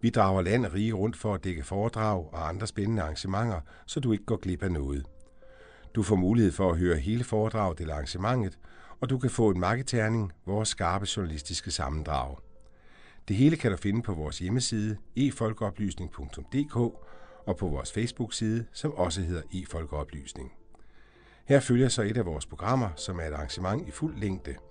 Vi drager land og rige rundt for at dække foredrag og andre spændende arrangementer, så du ikke går glip af noget. Du får mulighed for at høre hele foredraget eller arrangementet, og du kan få en marketerning, vores skarpe journalistiske sammendrag. Det hele kan du finde på vores hjemmeside efolkeoplysning.dk og på vores Facebook-side, som også hedder efolkeoplysning. Her følger så et af vores programmer, som er et arrangement i fuld længde –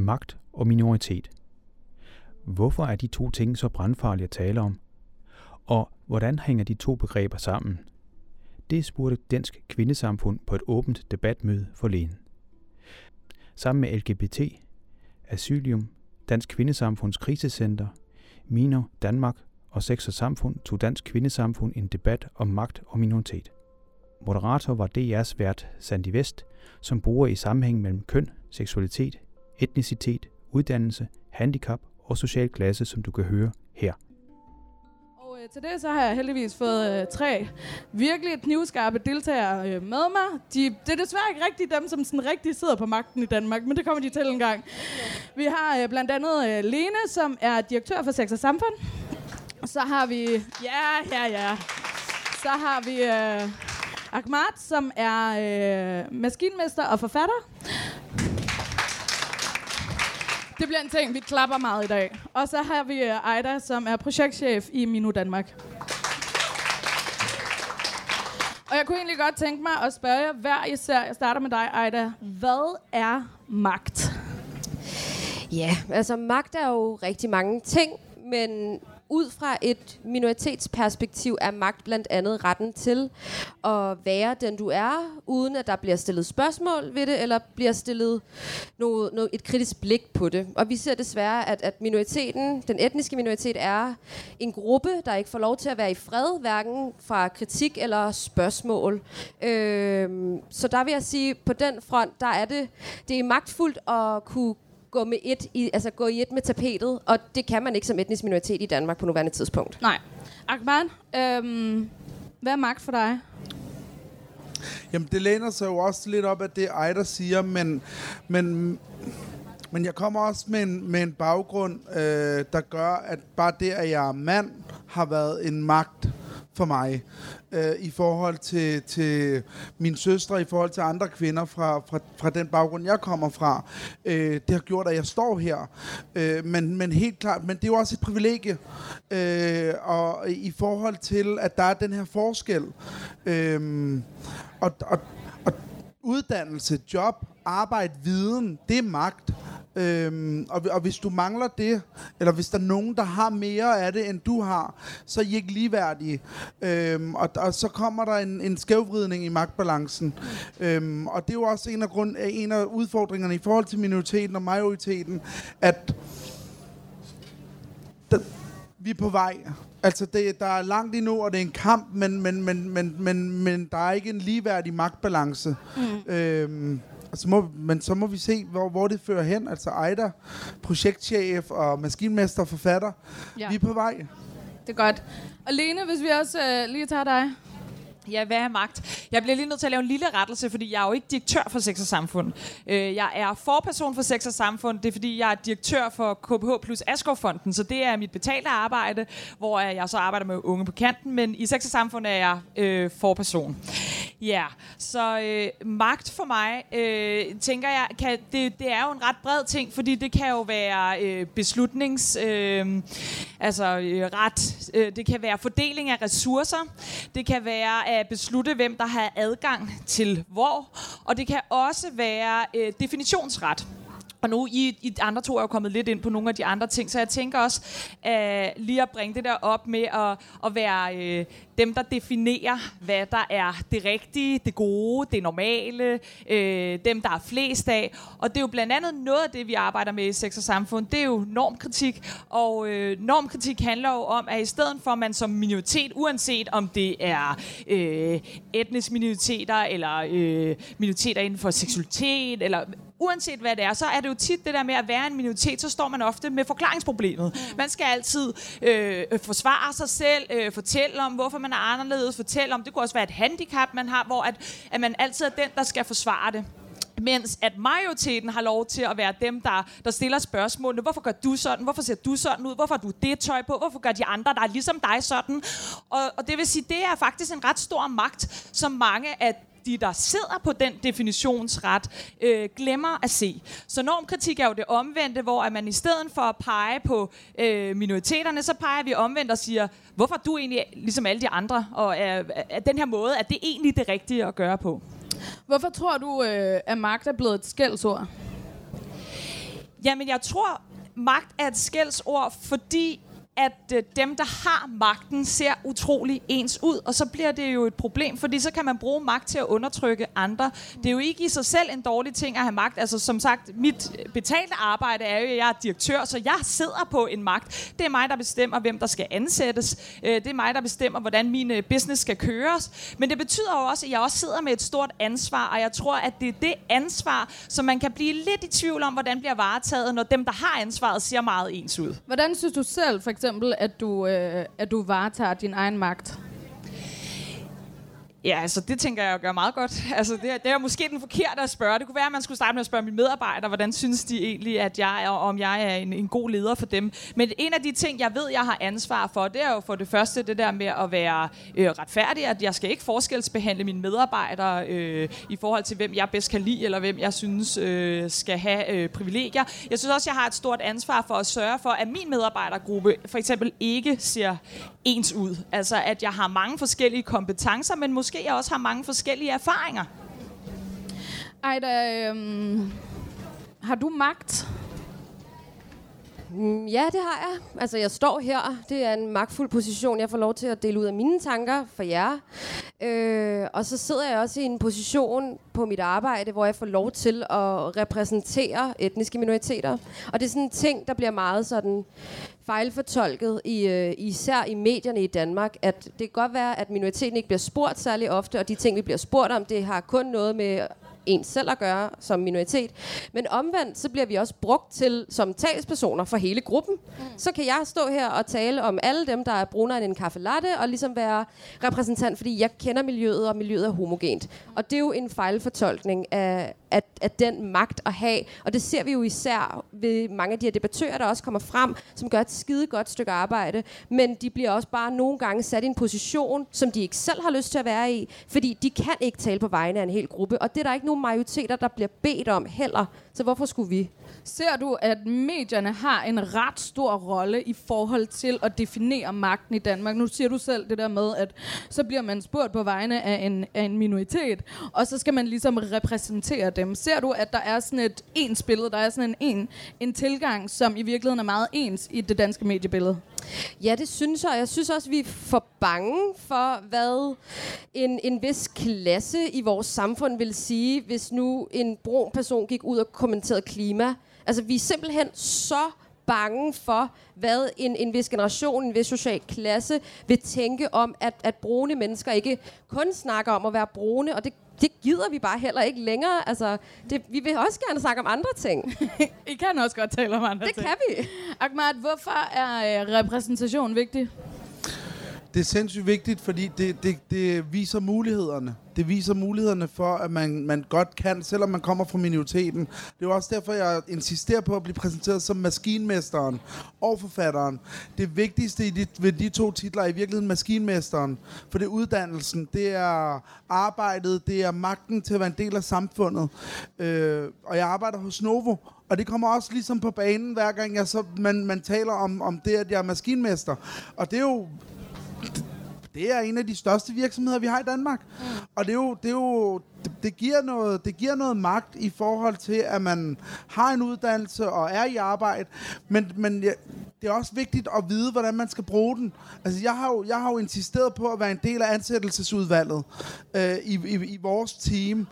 magt og minoritet. Hvorfor er de to ting så brandfarlige at tale om? Og hvordan hænger de to begreber sammen? Det spurgte Dansk Kvindesamfund på et åbent debatmøde forleden. Sammen med LGBT, Asylium, Dansk Kvindesamfunds krisecenter, Miner Danmark og Sex og Samfund tog Dansk Kvindesamfund en debat om magt og minoritet. Moderator var DR's vært Sandy Vest, som bruger i sammenhæng mellem køn, seksualitet, etnicitet, uddannelse, handicap og social klasse, som du kan høre her. Og øh, til det så har jeg heldigvis fået øh, tre virkelig knivskarpe deltagere øh, med mig. De, det er desværre ikke rigtig dem, som sådan rigtig sidder på magten i Danmark, men det kommer de til en gang. Vi har øh, blandt andet øh, Lene, som er direktør for Sex og Samfund. Så har vi... Ja, ja, ja. Så har vi... Øh, Ahmad, som er øh, maskinmester og forfatter. Det bliver en ting, vi klapper meget i dag. Og så har vi øh, Ejda, som er projektchef i Minu Danmark. Og jeg kunne egentlig godt tænke mig at spørge jer hver især. Jeg starter med dig, Ejda. Hvad er magt? Ja, altså magt er jo rigtig mange ting, men ud fra et minoritetsperspektiv er magt blandt andet retten til at være den, du er, uden at der bliver stillet spørgsmål ved det, eller bliver stillet noget, noget, et kritisk blik på det. Og vi ser desværre, at, at minoriteten, den etniske minoritet, er en gruppe, der ikke får lov til at være i fred, hverken fra kritik eller spørgsmål. Øh, så der vil jeg sige, på den front, der er det, det er magtfuldt at kunne gå, med et i, altså gå i et med tapetet, og det kan man ikke som etnisk minoritet i Danmark på nuværende tidspunkt. Nej. Akbar, øhm, hvad er magt for dig? Jamen, det læner sig jo også lidt op af det, Ejder siger, men, men, men jeg kommer også med en, med en baggrund, øh, der gør, at bare det, at jeg er mand, har været en magt for mig øh, i forhold til, til min søstre, i forhold til andre kvinder fra, fra, fra den baggrund, jeg kommer fra. Øh, det har gjort, at jeg står her. Øh, men, men helt klart, men det er jo også et privilegie. Øh, og i forhold til, at der er den her forskel. Øh, og, og, og uddannelse, job, arbejde, viden, det er magt. Øhm, og, og hvis du mangler det, eller hvis der er nogen, der har mere af det, end du har, så er I ikke ligeværdige. Øhm, og, og så kommer der en, en skævvridning i magtbalancen. Øhm, og det er jo også en af, grund, en af udfordringerne i forhold til minoriteten og majoriteten, at der, vi er på vej. Altså, det, der er langt endnu, og det er en kamp, men, men, men, men, men, men der er ikke en ligeværdig magtbalance. Mm. Øhm, så må, men så må vi se, hvor, hvor det fører hen. Altså Ejder, projektchef og maskinmester og forfatter. Ja. Vi er på vej. Det er godt. Og Lene, hvis vi også øh, lige tager dig. Ja, hvad er magt? Jeg bliver lige nødt til at lave en lille rettelse, fordi jeg er jo ikke direktør for Sex og Samfund. Øh, jeg er forperson for Sex og Samfund. Det er, fordi jeg er direktør for KBH plus Askovfonden, så det er mit betalte arbejde, hvor jeg så arbejder med unge på kanten, men i Sex og Samfund er jeg øh, forperson. Ja, så øh, magt for mig, øh, tænker jeg, kan, det, det er jo en ret bred ting, fordi det kan jo være øh, beslutnings... Øh, altså øh, ret... Øh, det kan være fordeling af ressourcer. Det kan være kan beslutte, hvem der har adgang til hvor. Og det kan også være øh, definitionsret. Og nu, I, I andre to er jo kommet lidt ind på nogle af de andre ting, så jeg tænker også uh, lige at bringe det der op med at, at være uh, dem, der definerer, hvad der er det rigtige, det gode, det normale, uh, dem, der er flest af. Og det er jo blandt andet noget af det, vi arbejder med i Sex og Samfund, det er jo normkritik. Og uh, normkritik handler jo om, at i stedet for, at man som minoritet, uanset om det er uh, etnisk minoriteter, eller uh, minoriteter inden for seksualitet, eller uanset hvad det er, så er det jo tit det der med at være en minoritet, så står man ofte med forklaringsproblemet. Mm. Man skal altid øh, forsvare sig selv, øh, fortælle om, hvorfor man er anderledes, fortælle om, det kunne også være et handicap, man har, hvor at, at man altid er den, der skal forsvare det mens at majoriteten har lov til at være dem, der, der stiller spørgsmålene. Hvorfor gør du sådan? Hvorfor ser du sådan ud? Hvorfor har du det tøj på? Hvorfor gør de andre, der er ligesom dig sådan? Og, og det vil sige, det er faktisk en ret stor magt, som mange af de, der sidder på den definitionsret, øh, glemmer at se. Så normkritik er jo det omvendte, hvor at man i stedet for at pege på øh, minoriteterne, så peger vi omvendt og siger, hvorfor du egentlig ligesom alle de andre, og er, er den her måde, er det egentlig det rigtige at gøre på? Hvorfor tror du, øh, at magt er blevet et skældsord? Jamen, jeg tror, magt er et skældsord, fordi at øh, dem, der har magten, ser utrolig ens ud, og så bliver det jo et problem, fordi så kan man bruge magt til at undertrykke andre. Det er jo ikke i sig selv en dårlig ting at have magt. Altså som sagt, mit betalte arbejde er jo, at jeg er direktør, så jeg sidder på en magt. Det er mig, der bestemmer, hvem der skal ansættes. Øh, det er mig, der bestemmer, hvordan min øh, business skal køres. Men det betyder jo også, at jeg også sidder med et stort ansvar, og jeg tror, at det er det ansvar, som man kan blive lidt i tvivl om, hvordan bliver varetaget, når dem, der har ansvaret, ser meget ens ud. Hvordan synes du selv, for eksempel, at du, øh, at du varetager din egen magt? Ja, altså det tænker jeg gør meget godt. Altså det, det er måske den forkerte at spørge. Det kunne være, at man skulle starte med at spørge mine medarbejdere, hvordan synes de egentlig, at jeg er, og om jeg er en, en god leder for dem. Men en af de ting, jeg ved, jeg har ansvar for, det er jo for det første det der med at være øh, retfærdig, at jeg skal ikke forskelsbehandle mine medarbejdere øh, i forhold til, hvem jeg bedst kan lide, eller hvem jeg synes øh, skal have øh, privilegier. Jeg synes også, jeg har et stort ansvar for at sørge for, at min medarbejdergruppe for eksempel ikke ser ens ud. Altså at jeg har mange forskellige kompetencer, men måske måske jeg også har mange forskellige erfaringer. Ejda, øhm, har du magt? Mm, ja, det har jeg. Altså, jeg står her. Det er en magtfuld position. Jeg får lov til at dele ud af mine tanker for jer. Øh, og så sidder jeg også i en position på mit arbejde, hvor jeg får lov til at repræsentere etniske minoriteter. Og det er sådan en ting, der bliver meget sådan fejlfortolket, i, øh, især i medierne i Danmark, at det kan godt være, at minoriteten ikke bliver spurgt særlig ofte, og de ting, vi bliver spurgt om, det har kun noget med en selv at gøre som minoritet. Men omvendt, så bliver vi også brugt til som talspersoner for hele gruppen. Mm. Så kan jeg stå her og tale om alle dem, der er brunere end en kaffe latte, og ligesom være repræsentant, fordi jeg kender miljøet, og miljøet er homogent. Og det er jo en fejlfortolkning af, af, af den magt at have. Og det ser vi jo især ved mange af de her debattører, der også kommer frem, som gør et skide godt stykke arbejde. Men de bliver også bare nogle gange sat i en position, som de ikke selv har lyst til at være i, fordi de kan ikke tale på vegne af en hel gruppe. Og det er der ikke nogen majoriteter, der bliver bedt om heller. Så hvorfor skulle vi? Ser du, at medierne har en ret stor rolle i forhold til at definere magten i Danmark? Nu siger du selv det der med, at så bliver man spurgt på vegne af en, af en minoritet, og så skal man ligesom repræsentere dem. Ser du, at der er sådan et ens billede, der er sådan en, en, en tilgang, som i virkeligheden er meget ens i det danske mediebillede? Ja, det synes jeg. Jeg synes også, vi er for bange for, hvad en, en vis klasse i vores samfund vil sige, hvis nu en brun person gik ud og kommenterede klima. Altså, vi er simpelthen så bange for, hvad en, en vis generation, en vis social klasse vil tænke om, at, at brune mennesker ikke kun snakker om at være brune, og det det gider vi bare heller ikke længere. Altså, det, vi vil også gerne snakke om andre ting. I kan også godt tale om andre det ting. Det kan vi. Ahmad, hvorfor er øh, repræsentation vigtig? Det er sindssygt vigtigt, fordi det, det, det viser mulighederne. Det viser mulighederne for, at man, man godt kan, selvom man kommer fra minoriteten. Det er også derfor, jeg insisterer på at blive præsenteret som maskinmesteren og forfatteren. Det vigtigste i de, ved de to titler er i virkeligheden maskinmesteren. For det er uddannelsen, det er arbejdet, det er magten til at være en del af samfundet. Øh, og jeg arbejder hos Novo, og det kommer også ligesom på banen, hver gang jeg så, man, man taler om, om det, at jeg er maskinmester. Og det er jo det er en af de største virksomheder, vi har i Danmark. Mm. Og det, er jo, det, er jo, det, det, giver noget, det giver noget magt i forhold til, at man har en uddannelse og er i arbejde. Men, men ja, det er også vigtigt at vide, hvordan man skal bruge den. Altså, jeg har jo, jeg har jo insisteret på at være en del af ansættelsesudvalget øh, i, i, i vores team.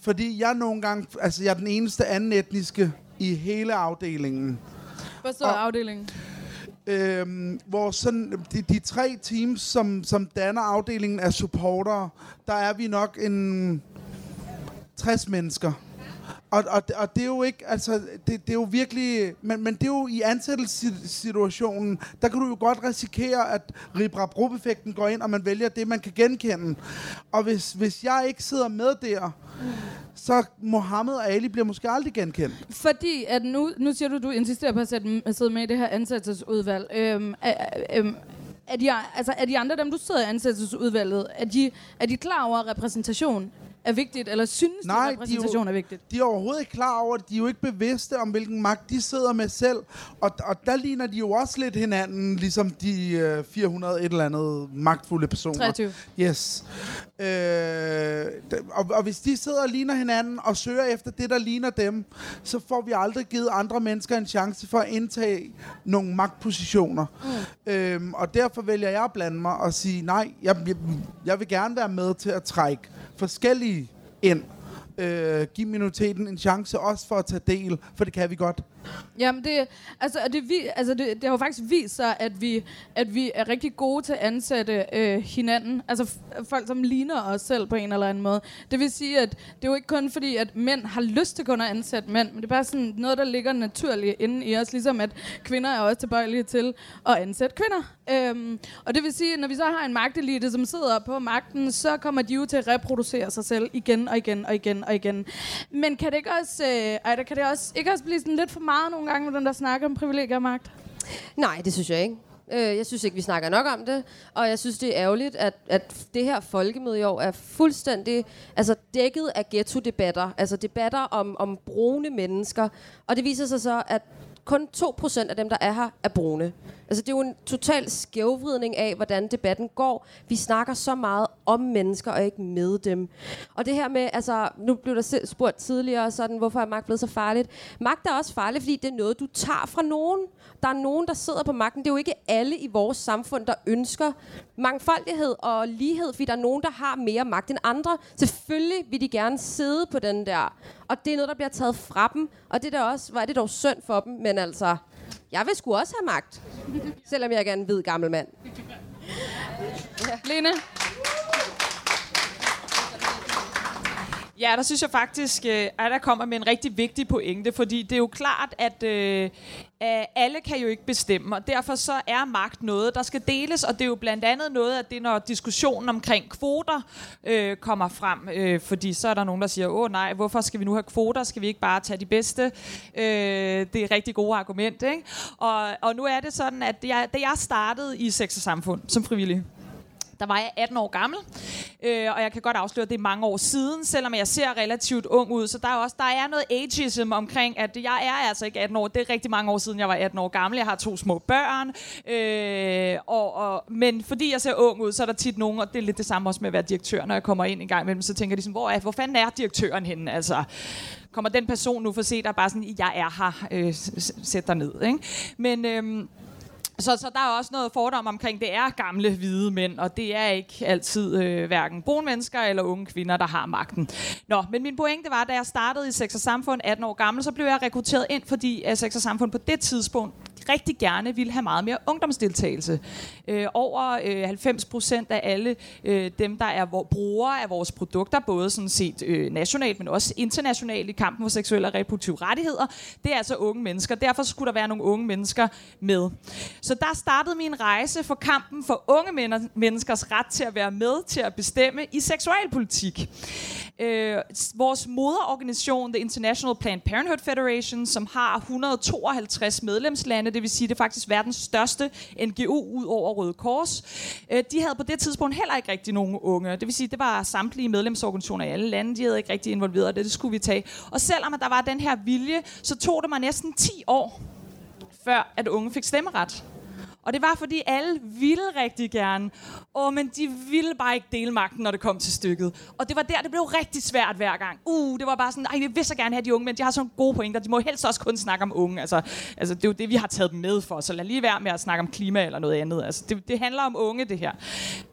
Fordi jeg nogle gange... Altså, jeg er den eneste anden etniske i hele afdelingen. Hvad står afdelingen? Øhm, hvor sådan, de, de tre teams, som, som danner afdelingen af supportere, der er vi nok en 60 mennesker. Og, og, og det er jo ikke, altså, det, det er jo virkelig, men, men det er jo i ansættelsessituationen, der kan du jo godt risikere, at rip rap rup effekten går ind, og man vælger det, man kan genkende. Og hvis, hvis jeg ikke sidder med der, så Mohammed og Ali bliver måske aldrig genkendt. Fordi at nu, nu siger du, du insisterer på at, sætte, at sidde med i det her ansættelsesudvalg. Øhm, er, øhm, er, de, altså, er de andre, dem du sidder i ansættelsesudvalget, er de, er de klar over, repræsentation er vigtigt, eller synes Nej, de, de er at jo- repræsentation er vigtigt? de er overhovedet ikke klar over det. De er jo ikke bevidste om, hvilken magt de sidder med selv. Og, og der ligner de jo også lidt hinanden, ligesom de øh, 400 et eller andet magtfulde personer. 23. Yes. Øh, og, og hvis de sidder og ligner hinanden og søger efter det, der ligner dem, så får vi aldrig givet andre mennesker en chance for at indtage nogle magtpositioner. Mm. Øhm, og derfor vælger jeg at blande mig og sige, nej, jeg, jeg, jeg vil gerne være med til at trække forskellige ind. Øh, give minoriteten en chance også for at tage del, for det kan vi godt. Jamen det, altså, det, vi, altså det, det har jo faktisk vist sig, at vi, at vi er rigtig gode til at ansætte øh, hinanden. Altså f- folk, som ligner os selv på en eller anden måde. Det vil sige, at det er jo ikke kun fordi, at mænd har lyst til kun at ansætte mænd, men det er bare sådan noget, der ligger naturligt inde i os. Ligesom at kvinder er også tilbøjelige til at ansætte kvinder. Øhm, og det vil sige, at når vi så har en magtelite, som sidder på magten, så kommer de jo til at reproducere sig selv igen og igen og igen og igen. Men kan det ikke også, øh, Ejda, kan det også, ikke også blive sådan lidt for meget nogle gange med den der snak om privilegier og magt? Nej, det synes jeg ikke. Øh, Jeg synes ikke, vi snakker nok om det, og jeg synes, det er ærgerligt, at, at det her folkemøde i år er fuldstændig altså, dækket af ghetto-debatter, altså debatter om, om brune mennesker, og det viser sig så, at kun 2% af dem, der er her, er brune. Altså, det er jo en total skævvridning af, hvordan debatten går. Vi snakker så meget om mennesker, og ikke med dem. Og det her med, altså, nu blev der spurgt tidligere, sådan, hvorfor er magt blevet så farligt? Magt er også farligt, fordi det er noget, du tager fra nogen. Der er nogen, der sidder på magten. Det er jo ikke alle i vores samfund, der ønsker mangfoldighed og lighed, fordi der er nogen, der har mere magt end andre. Selvfølgelig vil de gerne sidde på den der. Og det er noget, der bliver taget fra dem. Og det er også, hvor er det dog synd for dem. Men altså, jeg vil sgu også have magt. Selvom jeg er en hvid gammel mand. Lene? Ja, der synes jeg faktisk, øh, at der kommer med en rigtig vigtig pointe, fordi det er jo klart, at øh, alle kan jo ikke bestemme, og derfor så er magt noget, der skal deles, og det er jo blandt andet noget af det, når diskussionen omkring kvoter øh, kommer frem, øh, fordi så er der nogen, der siger, åh nej, hvorfor skal vi nu have kvoter, skal vi ikke bare tage de bedste? Øh, det er et rigtig gode argument, ikke? Og, og nu er det sådan, at jeg, da jeg startede i Sex og Samfund som frivillig, der var jeg 18 år gammel, øh, og jeg kan godt afsløre, at det er mange år siden, selvom jeg ser relativt ung ud. Så der er også der er noget ageism omkring, at jeg er altså ikke 18 år. Det er rigtig mange år siden, jeg var 18 år gammel. Jeg har to små børn. Øh, og, og, men fordi jeg ser ung ud, så er der tit nogen, og det er lidt det samme også med at være direktør, når jeg kommer ind en gang imellem, så tænker de sådan, hvor, er, hvor fanden er direktøren henne? Altså, kommer den person nu for at se dig bare sådan, jeg er her, øh, sæt dig ned. Ikke? Men... Øh, så, så der er også noget fordom omkring, det er gamle hvide mænd, og det er ikke altid øh, hverken brune mennesker eller unge kvinder, der har magten. Nå, men min pointe var, da jeg startede i Sex og Samfund 18 år gammel, så blev jeg rekrutteret ind, fordi at Sex og Samfund på det tidspunkt rigtig gerne ville have meget mere ungdomsdeltagelse. Øh, over øh, 90 procent af alle øh, dem, der er vor- brugere af vores produkter, både sådan set øh, nationalt, men også internationalt i kampen for seksuelle og reproduktive rettigheder, det er altså unge mennesker. Derfor skulle der være nogle unge mennesker med. Så der startede min rejse for kampen for unge men- menneskers ret til at være med til at bestemme i seksualpolitik. Øh, vores moderorganisation, The International Planned Parenthood Federation, som har 152 medlemslande, det vil sige, det er faktisk verdens største NGO ud over Røde Kors, øh, de havde på det tidspunkt heller ikke rigtig nogen unge. Det vil sige, det var samtlige medlemsorganisationer i alle lande, de havde ikke rigtig involveret det, det skulle vi tage. Og selvom at der var den her vilje, så tog det mig næsten 10 år, før at unge fik stemmeret. Og det var, fordi alle ville rigtig gerne. Åh, men de ville bare ikke dele magten, når det kom til stykket. Og det var der, det blev rigtig svært hver gang. Uh, det var bare sådan, ej, vi vil så gerne have de unge, men de har sådan gode pointer. De må helst også kun snakke om unge. Altså, altså det er jo det, vi har taget dem med for. Så lad lige være med at snakke om klima eller noget andet. Altså, det, det handler om unge, det her.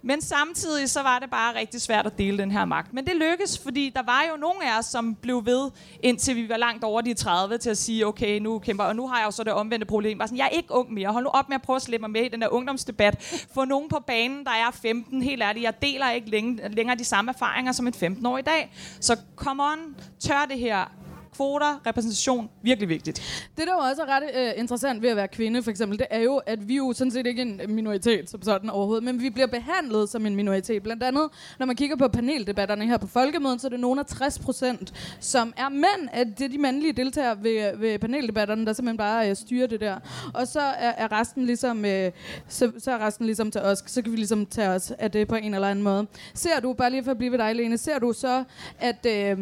Men samtidig så var det bare rigtig svært at dele den her magt. Men det lykkedes, fordi der var jo nogle af os, som blev ved, indtil vi var langt over de 30, til at sige, okay, nu kæmper, og nu har jeg jo så det omvendte problem. Bare sådan, jeg er ikke ung mere. Hold nu op med at prøve at slippe mig med i den der ungdomsdebat. Få nogen på banen, der er 15. Helt ærligt, jeg deler ikke længe, længere de samme erfaringer som en 15 år i dag. Så come on, tør det her kvoter, repræsentation, virkelig vigtigt. Det, der jo også er ret øh, interessant ved at være kvinde, for eksempel, det er jo, at vi jo sådan set ikke er en minoritet som sådan overhovedet, men vi bliver behandlet som en minoritet. Blandt andet, når man kigger på paneldebatterne her på Folkemødet, så er det nogen af 60 procent, som er mænd, at det er de mandlige deltagere ved, ved paneldebatterne, der simpelthen bare øh, styrer det der. Og så er, er resten ligesom, øh, så, så er resten ligesom til os, så kan vi ligesom tage os af det på en eller anden måde. Ser du, bare lige for at blive ved dig, Lene, ser du så, at... Øh,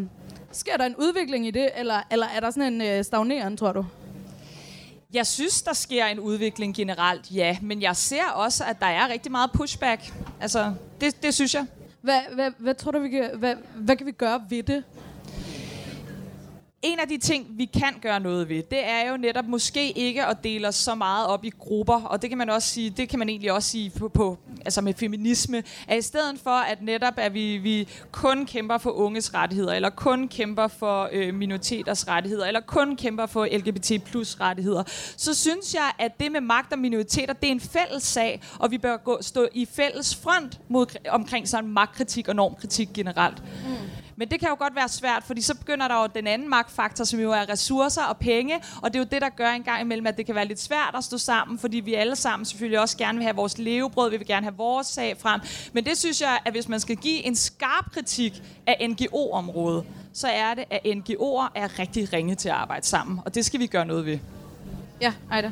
Sker der en udvikling i det, eller, eller er der sådan en øh, stagneren, tror du? Jeg synes, der sker en udvikling generelt, ja. Men jeg ser også, at der er rigtig meget pushback. Altså, det, det synes jeg. Hvad, hvad, hvad tror du, vi kan, hvad, hvad kan vi gøre ved det? En af de ting, vi kan gøre noget ved, det er jo netop måske ikke at dele os så meget op i grupper, og det kan man også sige, det kan man egentlig også sige på, på altså med feminisme, at i stedet for at netop at vi, vi kun kæmper for unges rettigheder, eller kun kæmper for øh, minoriteters rettigheder, eller kun kæmper for LGBT plus rettigheder, så synes jeg, at det med magt og minoriteter, det er en fælles sag, og vi bør gå, stå i fælles front mod, omkring sådan magtkritik og normkritik generelt. Mm. Men det kan jo godt være svært, fordi så begynder der jo den anden magtfaktor, som jo er ressourcer og penge, og det er jo det, der gør en gang imellem, at det kan være lidt svært at stå sammen, fordi vi alle sammen selvfølgelig også gerne vil have vores levebrød, vi vil gerne have vores sag frem. Men det synes jeg, at hvis man skal give en skarp kritik af NGO-området, så er det, at NGO'er er rigtig ringe til at arbejde sammen, og det skal vi gøre noget ved. Ja, Ejda.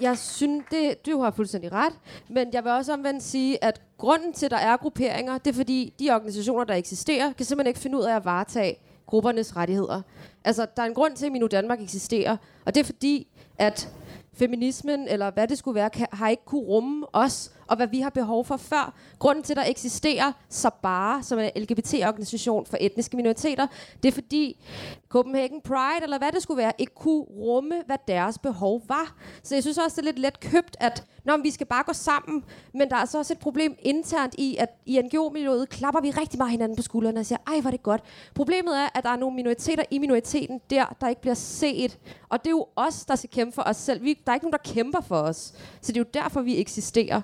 Jeg synes, det, du har fuldstændig ret, men jeg vil også omvendt sige, at grunden til, at der er grupperinger, det er fordi, de organisationer, der eksisterer, kan simpelthen ikke finde ud af at varetage gruppernes rettigheder. Altså, der er en grund til, at Minu Danmark eksisterer, og det er fordi, at feminismen, eller hvad det skulle være, kan, har ikke kunne rumme os, og hvad vi har behov for før. Grunden til, at der eksisterer Sabara, som er en LGBT-organisation for etniske minoriteter, det er fordi Copenhagen Pride, eller hvad det skulle være, ikke kunne rumme, hvad deres behov var. Så jeg synes også, det er lidt let købt, at når vi skal bare gå sammen, men der er så også et problem internt i, at i NGO-miljøet klapper vi rigtig meget hinanden på skuldrene og siger, ej, var det godt. Problemet er, at der er nogle minoriteter i minoriteten der, der ikke bliver set. Og det er jo os, der skal kæmpe for os selv. Vi, der er ikke nogen, der kæmper for os. Så det er jo derfor, vi eksisterer.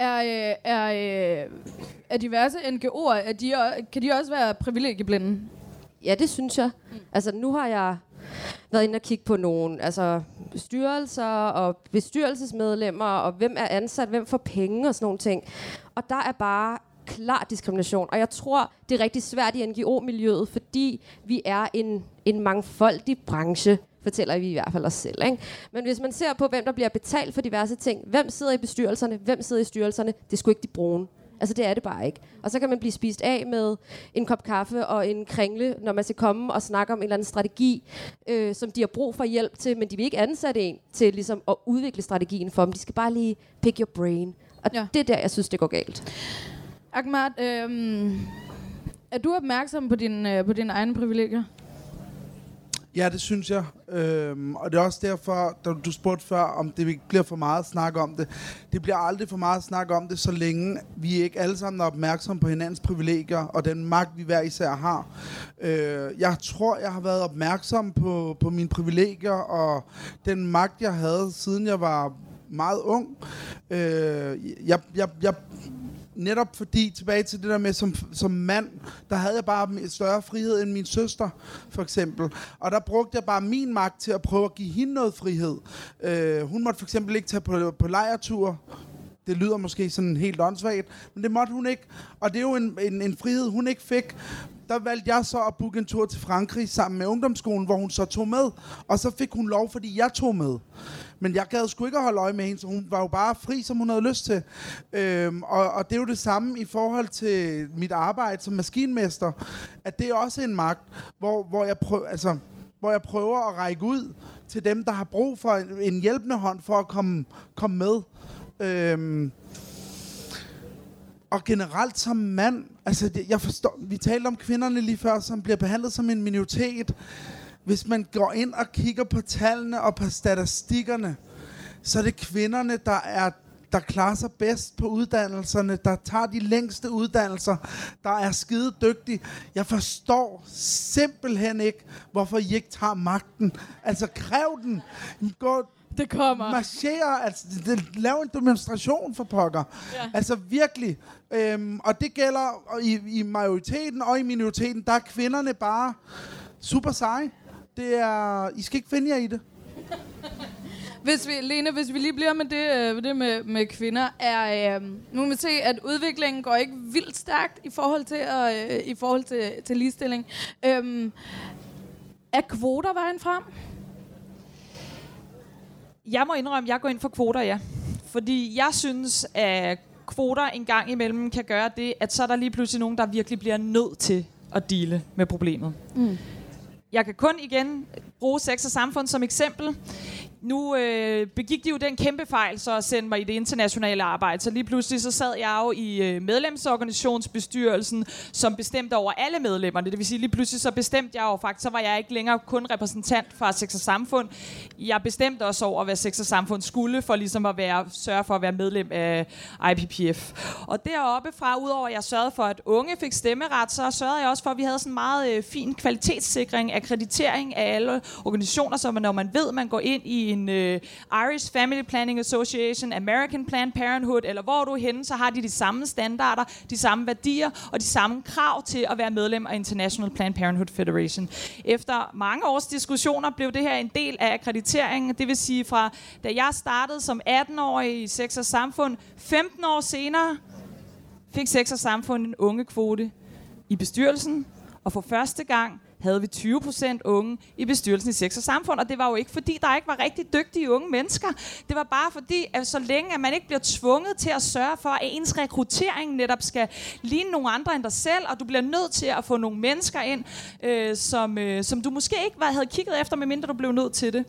Er, øh, er, øh, er diverse NGO'er, er de, kan de også være privilegieblinde? Ja, det synes jeg. Mm. Altså, nu har jeg været inde og kigge på nogle altså, styrelser og bestyrelsesmedlemmer, og hvem er ansat, hvem får penge og sådan nogle ting. Og der er bare klar diskrimination. Og jeg tror, det er rigtig svært i NGO-miljøet, fordi vi er en, en mangfoldig branche fortæller vi i hvert fald os selv. Ikke? Men hvis man ser på, hvem der bliver betalt for diverse ting, hvem sidder i bestyrelserne, hvem sidder i styrelserne, det skulle ikke de brune. Altså det er det bare ikke. Og så kan man blive spist af med en kop kaffe og en kringle, når man skal komme og snakke om en eller anden strategi, øh, som de har brug for hjælp til, men de vil ikke ansætte en til ligesom, at udvikle strategien for dem. De skal bare lige pick your brain. Og ja. det er der, jeg synes, det går galt. Ahmad, øh, er du opmærksom på, din, øh, på dine egne privilegier? Ja, det synes jeg. Øhm, og det er også derfor, da du spurgte før, om det bliver for meget snak om det. Det bliver aldrig for meget snak om det, så længe vi ikke alle sammen er opmærksomme på hinandens privilegier og den magt, vi hver især har. Øh, jeg tror, jeg har været opmærksom på, på mine privilegier og den magt, jeg havde, siden jeg var meget ung. Øh, jeg, jeg, jeg netop fordi, tilbage til det der med, som, som mand, der havde jeg bare en større frihed end min søster, for eksempel. Og der brugte jeg bare min magt til at prøve at give hende noget frihed. Øh, hun måtte for eksempel ikke tage på, på lejertur, det lyder måske sådan helt åndssvagt, men det måtte hun ikke. Og det er jo en, en, en frihed, hun ikke fik. Der valgte jeg så at booke en tur til Frankrig sammen med ungdomsskolen, hvor hun så tog med. Og så fik hun lov, fordi jeg tog med. Men jeg gad sgu ikke at holde øje med hende, så hun var jo bare fri, som hun havde lyst til. Øhm, og, og det er jo det samme i forhold til mit arbejde som maskinmester, at det er også en magt, hvor, hvor jeg prøver, altså hvor jeg prøver at række ud til dem, der har brug for en, en hjælpende hånd for at komme, komme med. Øhm, og generelt som mand, altså det, jeg forstår, vi talte om kvinderne lige før, som bliver behandlet som en minoritet. Hvis man går ind og kigger på tallene og på statistikkerne, så er det kvinderne, der er der klarer sig bedst på uddannelserne, der tager de længste uddannelser, der er skide dygtige. Jeg forstår simpelthen ikke, hvorfor I ikke tager magten. Altså, kræv den. Gå, det kommer. marchere, altså det, lav en demonstration for pokker. Ja. Altså virkelig. Øhm, og det gælder i, i majoriteten og i minoriteten, der er kvinderne bare super seje. Det er, I skal ikke finde jer i det. Hvis vi, Lene, hvis vi lige bliver med det, øh, det med, med kvinder, er, øh, nu kan vi se, at udviklingen går ikke vildt stærkt i forhold til, øh, i forhold til, til ligestilling. Øh, er kvoter vejen frem? Jeg må indrømme, at jeg går ind for kvoter, ja. Fordi jeg synes, at kvoter en gang imellem kan gøre det, at så er der lige pludselig nogen, der virkelig bliver nødt til at dele med problemet. Mm. Jeg kan kun igen bruge sex og samfund som eksempel. Nu øh, begik de jo den kæmpe fejl så at sende mig i det internationale arbejde. Så lige pludselig så sad jeg jo i øh, medlemsorganisationsbestyrelsen, som bestemte over alle medlemmerne. Det vil sige, lige pludselig så bestemte jeg jo faktisk, så var jeg ikke længere kun repræsentant fra Sex og Samfund. Jeg bestemte også over, hvad Sex og Samfund skulle, for ligesom at være, sørge for at være medlem af IPPF. Og deroppe fra, udover at jeg sørgede for, at unge fik stemmeret, så sørgede jeg også for, at vi havde sådan en meget øh, fin kvalitetssikring, akkreditering af alle organisationer, så man, når man ved, man går ind i en øh, Irish Family Planning Association, American Planned Parenthood, eller hvor du er henne, så har de de samme standarder, de samme værdier og de samme krav til at være medlem af International Planned Parenthood Federation. Efter mange års diskussioner blev det her en del af akkrediteringen, det vil sige fra da jeg startede som 18-årig i Sex og Samfund, 15 år senere fik Sex og Samfund en ungekvote i bestyrelsen, og for første gang havde vi 20 procent unge i bestyrelsen i Sex og Samfund, og det var jo ikke fordi, der ikke var rigtig dygtige unge mennesker. Det var bare fordi, at så længe at man ikke bliver tvunget til at sørge for, at ens rekruttering netop skal ligne nogle andre end dig selv, og du bliver nødt til at få nogle mennesker ind, øh, som, øh, som du måske ikke var, havde kigget efter, medmindre du blev nødt til det.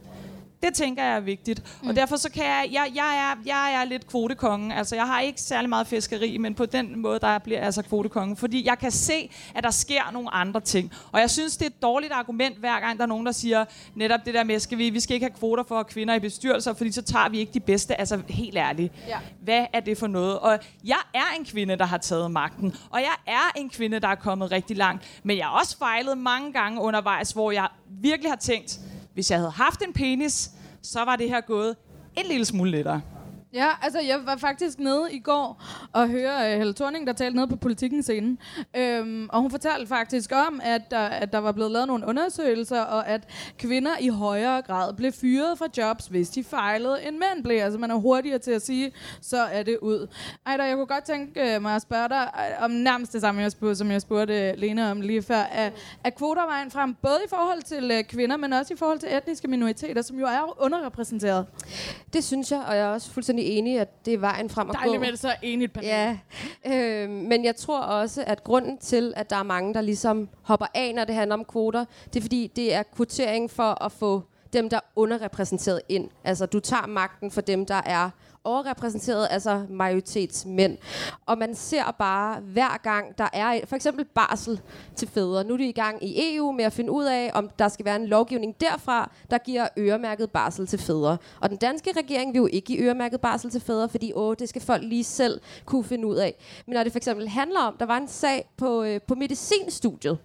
Det tænker jeg er vigtigt. Mm. Og derfor så kan jeg, jeg, jeg, er, jeg er lidt kvotekonge. Altså, jeg har ikke særlig meget fiskeri, men på den måde, der bliver jeg altså kvotekonge. Fordi jeg kan se, at der sker nogle andre ting. Og jeg synes, det er et dårligt argument, hver gang der er nogen, der siger netop det der med, skal vi, vi skal ikke have kvoter for kvinder i bestyrelser, fordi så tager vi ikke de bedste. Altså, helt ærligt. Ja. Hvad er det for noget? Og jeg er en kvinde, der har taget magten. Og jeg er en kvinde, der er kommet rigtig langt. Men jeg har også fejlet mange gange undervejs, hvor jeg virkelig har tænkt, hvis jeg havde haft en penis, så var det her gået en lille smule lettere. Ja, altså jeg var faktisk nede i går og høre uh, Helle Thorning, der talte nede på politikken scenen. Øhm, og hun fortalte faktisk om, at der, at der var blevet lavet nogle undersøgelser, og at kvinder i højere grad blev fyret fra jobs, hvis de fejlede, end mænd blev. Altså man er hurtigere til at sige, så er det ud. Ej, der, jeg kunne godt tænke øh, mig at spørge dig øh, om nærmest det samme, jeg spurgte, som jeg spurgte Lena om lige før. Er, er kvoter vejen frem, både i forhold til uh, kvinder, men også i forhold til etniske minoriteter, som jo er underrepræsenteret? Det synes jeg, og jeg er også fuldstændig enig, at det er vejen frem at gå. Dejligt med det så enigt panel. Ja, øh, men jeg tror også, at grunden til, at der er mange, der ligesom hopper af, når det handler om kvoter, det er fordi, det er kvotering for at få dem, der er underrepræsenteret ind. Altså, du tager magten for dem, der er overrepræsenteret, altså majoritetsmænd. Og man ser bare, hver gang der er for eksempel barsel til fædre. Nu er de i gang i EU med at finde ud af, om der skal være en lovgivning derfra, der giver øremærket barsel til fædre. Og den danske regering vil jo ikke give øremærket barsel til fædre, fordi åh, det skal folk lige selv kunne finde ud af. Men når det for eksempel handler om, der var en sag på, øh, på medicinstudiet,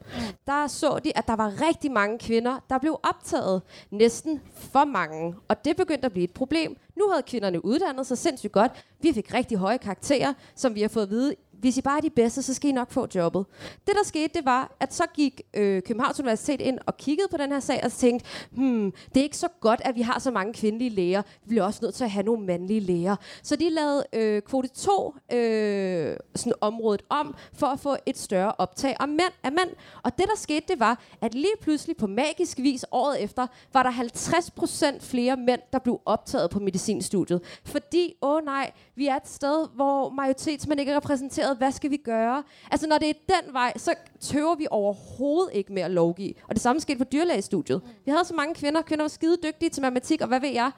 der så de, at der var rigtig mange kvinder, der blev optaget. Næsten for mange. Og det begyndte at blive et problem. Nu havde kvinderne uddannet sig sindssygt godt. Vi fik rigtig høje karakterer, som vi har fået at vide, hvis I bare er de bedste, så skal I nok få jobbet. Det, der skete, det var, at så gik øh, Københavns Universitet ind og kiggede på den her sag og tænkte, hmm, det er ikke så godt, at vi har så mange kvindelige læger. Vi bliver også nødt til at have nogle mandlige læger. Så de lavede øh, kvote 2 øh, sådan området om, for at få et større optag af mænd, af mænd. Og det, der skete, det var, at lige pludselig på magisk vis året efter, var der 50% flere mænd, der blev optaget på medicinstudiet. Fordi, åh nej, vi er et sted, hvor majoritetsmænd ikke er repræsenteret ministeriet, hvad skal vi gøre? Altså når det er den vej, så tøver vi overhovedet ikke med at lovgive. Og det samme skete på dyrlægestudiet. Vi havde så mange kvinder, kvinder var skide dygtige til matematik, og hvad ved jeg?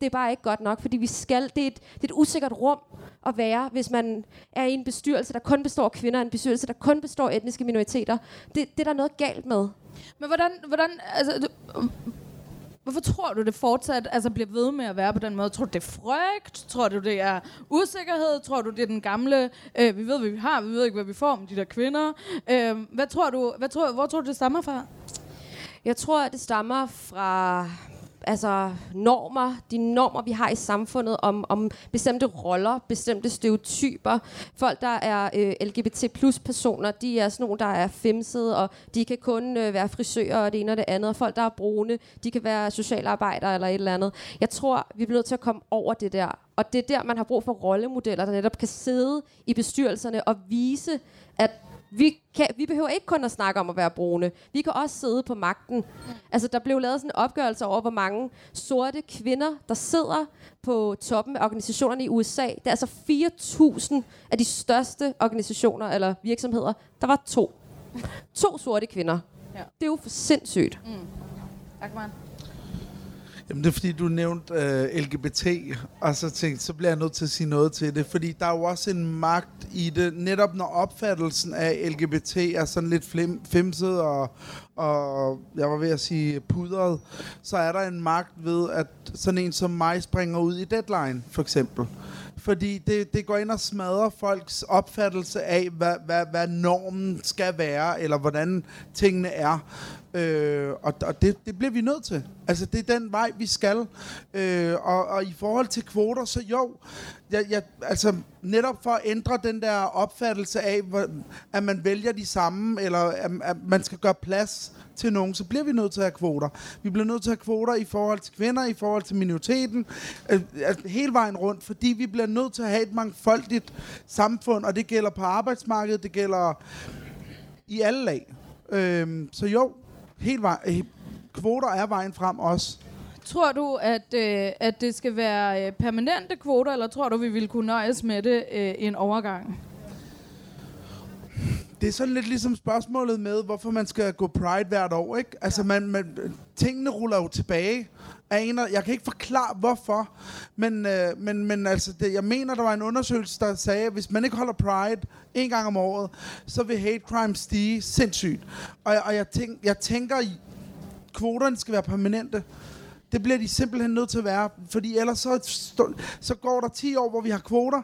Det er bare ikke godt nok, fordi vi skal, det er et, det er et usikkert rum at være, hvis man er i en bestyrelse, der kun består af kvinder, en bestyrelse, der kun består af etniske minoriteter. Det, det er der noget galt med. Men hvordan, hvordan altså, du, hvorfor tror du, det fortsat altså, bliver ved med at være på den måde? Tror du, det er frygt? Tror du, det er usikkerhed? Tror du, det er den gamle, øh, vi ved, hvad vi har, vi ved ikke, hvad vi får om de der kvinder? Øh, hvad tror du, hvad tror, hvor tror du, det stammer fra? Jeg tror, det stammer fra altså normer, de normer, vi har i samfundet om, om bestemte roller, bestemte stereotyper. Folk, der er øh, LGBT plus personer, de er sådan nogle, der er femsede, og de kan kun øh, være frisører og det ene og det andet. Og folk, der er brune, de kan være socialarbejdere eller et eller andet. Jeg tror, vi bliver nødt til at komme over det der. Og det er der, man har brug for rollemodeller, der netop kan sidde i bestyrelserne og vise, at vi, kan, vi behøver ikke kun at snakke om at være brune. Vi kan også sidde på magten. Altså, der blev lavet sådan en opgørelse over, hvor mange sorte kvinder, der sidder på toppen af organisationerne i USA. Det er altså 4.000 af de største organisationer eller virksomheder. Der var to. To sorte kvinder. Ja. Det er jo for sindssygt. Mm. Tak, man. Jamen, det er fordi, du nævnte øh, LGBT, og så tænkte, så bliver jeg nødt til at sige noget til det, fordi der er jo også en magt i det, netop når opfattelsen af LGBT er sådan lidt flim, femset og, og, jeg var ved at sige pudret, så er der en magt ved, at sådan en som mig springer ud i deadline, for eksempel. Fordi det, det går ind og smadrer folks opfattelse af, hvad, hvad, hvad normen skal være, eller hvordan tingene er. Øh, og og det, det bliver vi nødt til. Altså, det er den vej, vi skal. Øh, og, og i forhold til kvoter, så jo, jeg, jeg, altså netop for at ændre den der opfattelse af, hvor, at man vælger de samme, eller at, at man skal gøre plads til nogen, så bliver vi nødt til at have kvoter. Vi bliver nødt til at have kvoter i forhold til kvinder, i forhold til minoriteten, øh, altså hele vejen rundt, fordi vi bliver nødt til at have et mangfoldigt samfund, og det gælder på arbejdsmarkedet, det gælder i alle lag. Øh, så jo, helt vej, øh, kvoter er vejen frem også. Tror du, at, øh, at det skal være øh, permanente kvoter, eller tror du, vi vil kunne nøjes med det øh, en overgang? det er sådan lidt ligesom spørgsmålet med, hvorfor man skal gå Pride hvert år, ikke? Altså, man, man, tingene ruller jo tilbage aner, jeg kan ikke forklare, hvorfor, men, øh, men, men altså, det, jeg mener, der var en undersøgelse, der sagde, at hvis man ikke holder Pride en gang om året, så vil hate crime stige sindssygt. Og, jeg- og jeg, tænk, jeg tænker, kvoterne skal være permanente. Det bliver de simpelthen nødt til at være, fordi ellers så, så går der 10 år, hvor vi har kvoter.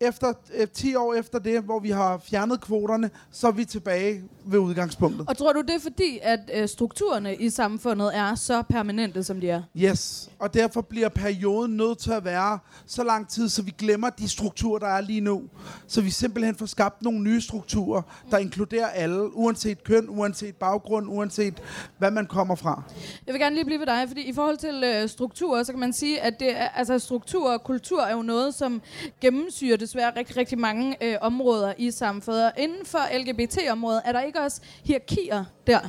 Efter øh, 10 år efter det, hvor vi har fjernet kvoterne, så er vi tilbage ved udgangspunktet. Og tror du, det er fordi, at øh, strukturerne i samfundet er så permanente, som de er? Yes, og derfor bliver perioden nødt til at være så lang tid, så vi glemmer de strukturer, der er lige nu. Så vi simpelthen får skabt nogle nye strukturer, der inkluderer alle, uanset køn, uanset baggrund, uanset hvad man kommer fra. Jeg vil gerne lige blive ved dig, fordi i forhold til øh, strukturer, så kan man sige, at det er, altså, struktur og kultur er jo noget, som gennemsyrer desværre rigtig, rigtig mange øh, områder i samfundet. Og inden for LGBT-området er der ikke også hierarkier der?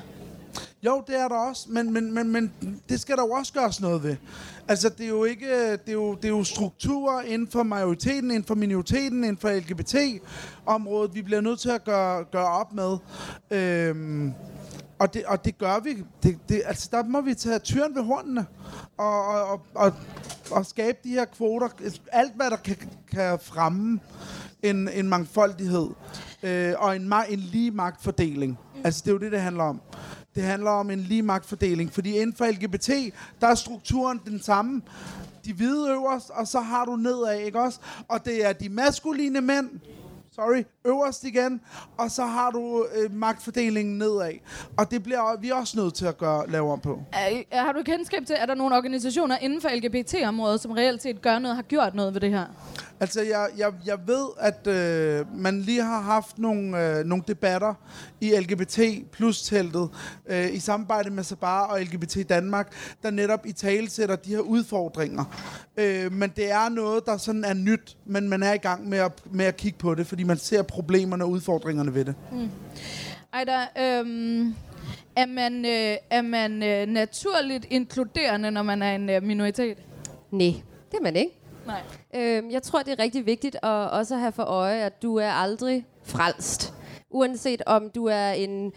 Jo, det er der også, men, men, men, men det skal der jo også gøres noget ved. Altså, det er jo ikke, det er jo, det er jo strukturer inden for majoriteten, inden for minoriteten, inden for LGBT-området, vi bliver nødt til at gøre, gøre op med. Øhm, og, det, og det gør vi. Det, det, altså, der må vi tage tyren ved hornene og, og, og, og, og skabe de her kvoter. Alt, hvad der kan, kan fremme en, en mangfoldighed øh, og en, en lige magtfordeling. Altså, det er jo det, det handler om. Det handler om en lige magtfordeling, fordi inden for LGBT, der er strukturen den samme. De hvide øverst, og så har du nedad, ikke også? Og det er de maskuline mænd, sorry, øverst igen, og så har du øh, magtfordelingen nedad. Og det bliver vi også nødt til at gøre, lave om på. Er, har du kendskab til, at der er nogle organisationer inden for LGBT-området, som reelt set gør noget, har gjort noget ved det her? Altså, jeg, jeg, jeg ved, at øh, man lige har haft nogle, øh, nogle debatter i LGBT plus teltet øh, i samarbejde med Sabar og LGBT Danmark, der netop i tale sætter de her udfordringer. Øh, men det er noget, der sådan er nyt, men man er i gang med at, med at kigge på det, fordi man ser problemerne og udfordringerne ved det. Ejda, øhm, er man, øh, er man øh, naturligt inkluderende, når man er en øh, minoritet? Nej, det er man ikke. Nej. Øhm, jeg tror, det er rigtig vigtigt at også have for øje, at du er aldrig frelst. Uanset om du er en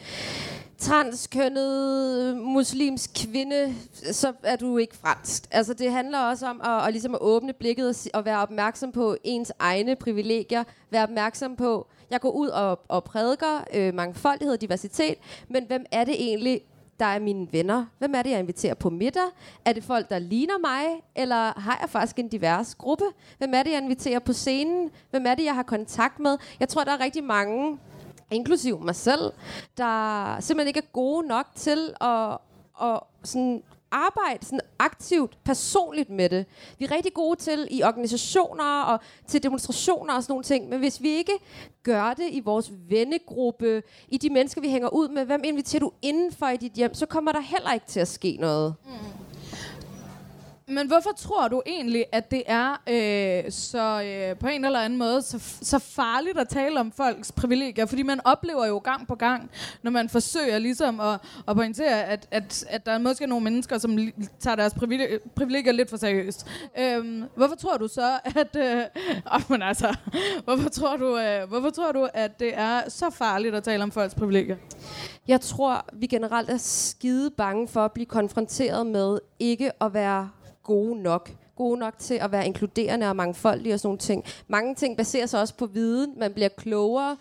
transkønnet muslimsk kvinde, så er du ikke fransk. Altså, det handler også om at, at, ligesom at åbne blikket og, og være opmærksom på ens egne privilegier. Være opmærksom på, jeg går ud og, og prædiker øh, mangfoldighed og diversitet, men hvem er det egentlig, der er mine venner? Hvem er det, jeg inviterer på middag? Er det folk, der ligner mig? Eller har jeg faktisk en divers gruppe? Hvem er det, jeg inviterer på scenen? Hvem er det, jeg har kontakt med? Jeg tror, der er rigtig mange inklusiv mig selv, der simpelthen ikke er gode nok til at, at sådan arbejde sådan aktivt, personligt med det. Vi er rigtig gode til i organisationer og til demonstrationer og sådan nogle ting, men hvis vi ikke gør det i vores vennegruppe, i de mennesker, vi hænger ud med, hvem inviterer du indenfor i dit hjem, så kommer der heller ikke til at ske noget. Mm. Men hvorfor tror du egentlig, at det er øh, så øh, på en eller anden måde så, så farligt at tale om folks privilegier? Fordi man oplever jo gang på gang, når man forsøger ligesom at, at pointere, at, at, at der er måske nogle mennesker, som li- tager deres privilegier, privilegier lidt for seriøst. Øhm, hvorfor tror du så, at... Øh, oh, men altså, hvorfor tror, du, øh, hvorfor tror du, at det er så farligt at tale om folks privilegier? Jeg tror, vi generelt er skide bange for at blive konfronteret med ikke at være gode nok. Gode nok til at være inkluderende og mangfoldige og sådan nogle ting. Mange ting baserer sig også på viden. Man bliver klogere.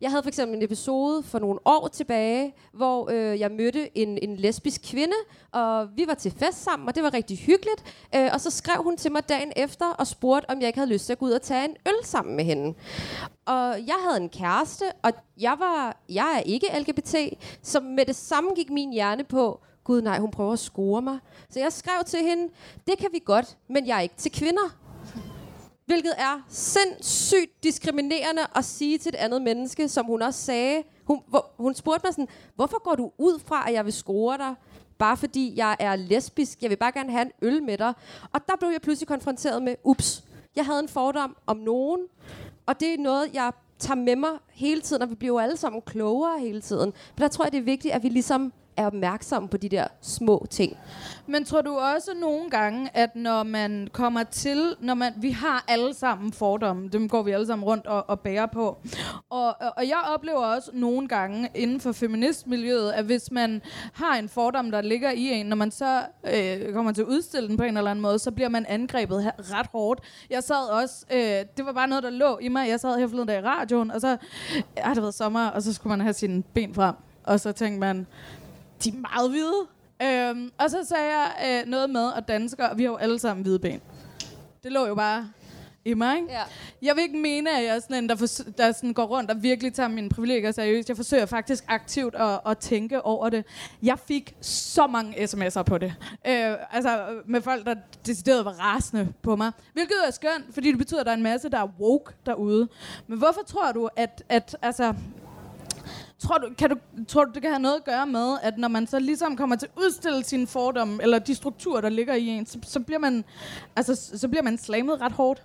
Jeg havde for eksempel en episode for nogle år tilbage, hvor øh, jeg mødte en, en lesbisk kvinde, og vi var til fest sammen, og det var rigtig hyggeligt. Øh, og så skrev hun til mig dagen efter og spurgte, om jeg ikke havde lyst til at gå ud og tage en øl sammen med hende. Og jeg havde en kæreste, og jeg var jeg er ikke LGBT, så med det samme gik min hjerne på, gud nej, hun prøver at score mig. Så jeg skrev til hende, det kan vi godt, men jeg er ikke til kvinder. Hvilket er sindssygt diskriminerende at sige til et andet menneske, som hun også sagde. Hun, hvor, hun spurgte mig sådan, hvorfor går du ud fra, at jeg vil score dig? Bare fordi jeg er lesbisk. Jeg vil bare gerne have en øl med dig. Og der blev jeg pludselig konfronteret med, ups, jeg havde en fordom om nogen. Og det er noget, jeg tager med mig hele tiden, og vi bliver jo alle sammen klogere hele tiden. Men der tror jeg, det er vigtigt, at vi ligesom er opmærksom på de der små ting. Men tror du også nogle gange, at når man kommer til, når man, vi har alle sammen fordomme, dem går vi alle sammen rundt og, og bærer på. Og, og, og jeg oplever også nogle gange inden for feministmiljøet, at hvis man har en fordom, der ligger i en, når man så øh, kommer til at udstille den på en eller anden måde, så bliver man angrebet her, ret hårdt. Jeg sad også, øh, det var bare noget, der lå i mig. Jeg sad her forleden dag i radioen, og så har det været sommer, og så skulle man have sine ben frem. Og så tænkte man, de er meget hvide. Øhm, og så sagde jeg øh, noget med, at danskere, vi har jo alle sammen hvide ben. Det lå jo bare i mig. ikke? Ja. Jeg vil ikke mene, at jeg er sådan en, der, fors- der sådan går rundt og virkelig tager mine privilegier seriøst. Jeg forsøger faktisk aktivt at, at tænke over det. Jeg fik så mange sms'er på det. Øh, altså med folk, der decideret var rasende på mig. Hvilket er skønt, fordi det betyder, at der er en masse, der er woke derude. Men hvorfor tror du, at, at altså, Tror du, kan du, tror du, det kan have noget at gøre med, at når man så ligesom kommer til at udstille sine fordomme, eller de strukturer, der ligger i en, så, så, bliver, man, altså, så bliver man slammet ret hårdt?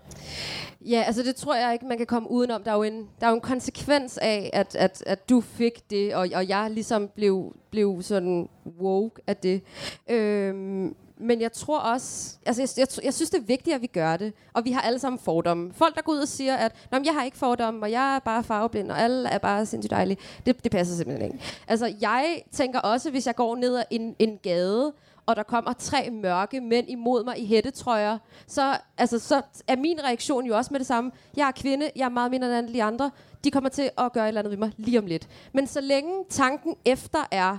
Ja, altså det tror jeg ikke, man kan komme udenom. Der er jo en, der er jo en konsekvens af, at, at, at du fik det, og, og jeg ligesom blev, blev sådan woke af det. Øhm, men jeg tror også, altså jeg, jeg, jeg synes, det er vigtigt, at vi gør det. Og vi har alle sammen fordomme. Folk, der går ud og siger, at Nå, men jeg har ikke fordomme, og jeg er bare farveblind, og alle er bare sindssygt dejlige. Det, det passer simpelthen ikke. Altså, jeg tænker også, hvis jeg går ned ad en, en gade, og der kommer tre mørke mænd imod mig i hættetrøjer, så, altså, så er min reaktion jo også med det samme. Jeg er kvinde, jeg er meget mindre end de andre. De kommer til at gøre et eller andet ved mig lige om lidt. Men så længe tanken efter er,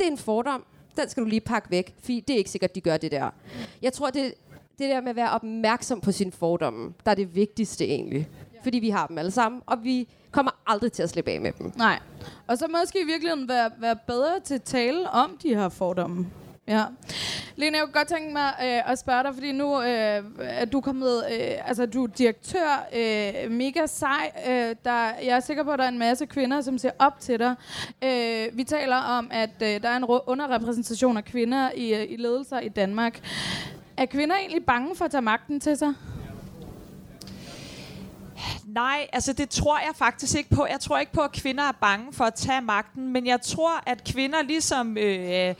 det er en fordom, den skal du lige pakke væk, fordi det er ikke sikkert, de gør det der. Jeg tror, det, det der med at være opmærksom på sine fordomme, der er det vigtigste egentlig. Fordi vi har dem alle sammen, og vi kommer aldrig til at slippe af med dem. Nej. Og så måske i virkeligheden være, være bedre til at tale om de her fordomme. Ja. Lene, jeg kunne godt tænke mig øh, at spørge dig, fordi nu øh, er du kommet, øh, altså du er direktør, øh, mega sej. Øh, der, jeg er sikker på, at der er en masse kvinder, som ser op til dig. Øh, vi taler om, at øh, der er en underrepræsentation af kvinder i, øh, i ledelser i Danmark. Er kvinder egentlig bange for at tage magten til sig? Nej, altså det tror jeg faktisk ikke på. Jeg tror ikke på, at kvinder er bange for at tage magten, men jeg tror, at kvinder ligesom... Øh,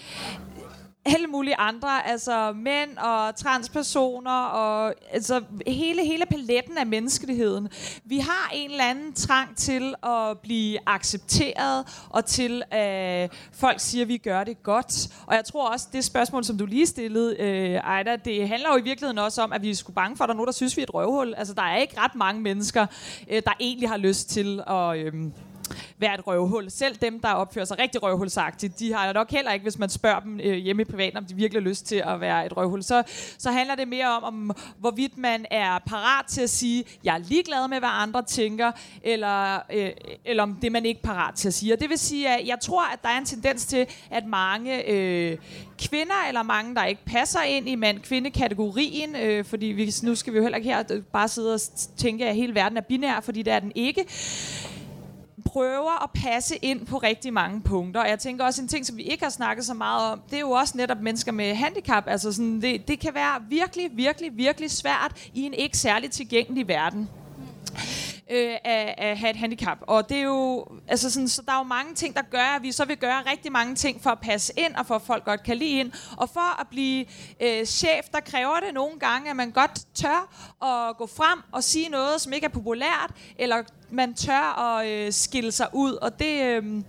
alle mulige andre, altså mænd og transpersoner og altså hele, hele paletten af menneskeligheden. Vi har en eller anden trang til at blive accepteret og til at øh, folk siger, at vi gør det godt. Og jeg tror også, det spørgsmål, som du lige stillede, øh, Ejda, det handler jo i virkeligheden også om, at vi er sgu bange for, at der er nogen, der synes, vi er et røvhul. Altså der er ikke ret mange mennesker, øh, der egentlig har lyst til at... Øh, være et røvhul. Selv dem, der opfører sig rigtig røvhulsagtigt, de har nok heller ikke, hvis man spørger dem øh, hjemme i privaten, om de virkelig har lyst til at være et røvhul. Så, så handler det mere om, om, hvorvidt man er parat til at sige, jeg er ligeglad med, hvad andre tænker, eller, øh, eller om det man ikke er parat til at sige. Og det vil sige, at jeg tror, at der er en tendens til, at mange øh, kvinder, eller mange, der ikke passer ind i mand-kvinde-kategorien, øh, fordi vi, nu skal vi jo heller ikke her øh, bare sidde og tænke, at hele verden er binær, fordi det er den ikke prøver at passe ind på rigtig mange punkter. Og jeg tænker også en ting, som vi ikke har snakket så meget om, det er jo også netop mennesker med handicap. Altså sådan, det, det kan være virkelig, virkelig, virkelig svært i en ikke særlig tilgængelig verden øh, at, at have et handicap. Og det er jo, altså sådan, så der er jo mange ting, der gør, at vi så vil gøre rigtig mange ting for at passe ind, og for at folk godt kan lide ind. Og for at blive øh, chef, der kræver det nogle gange, at man godt tør at gå frem og sige noget, som ikke er populært, eller man tør at øh, skille sig ud, og det, øh,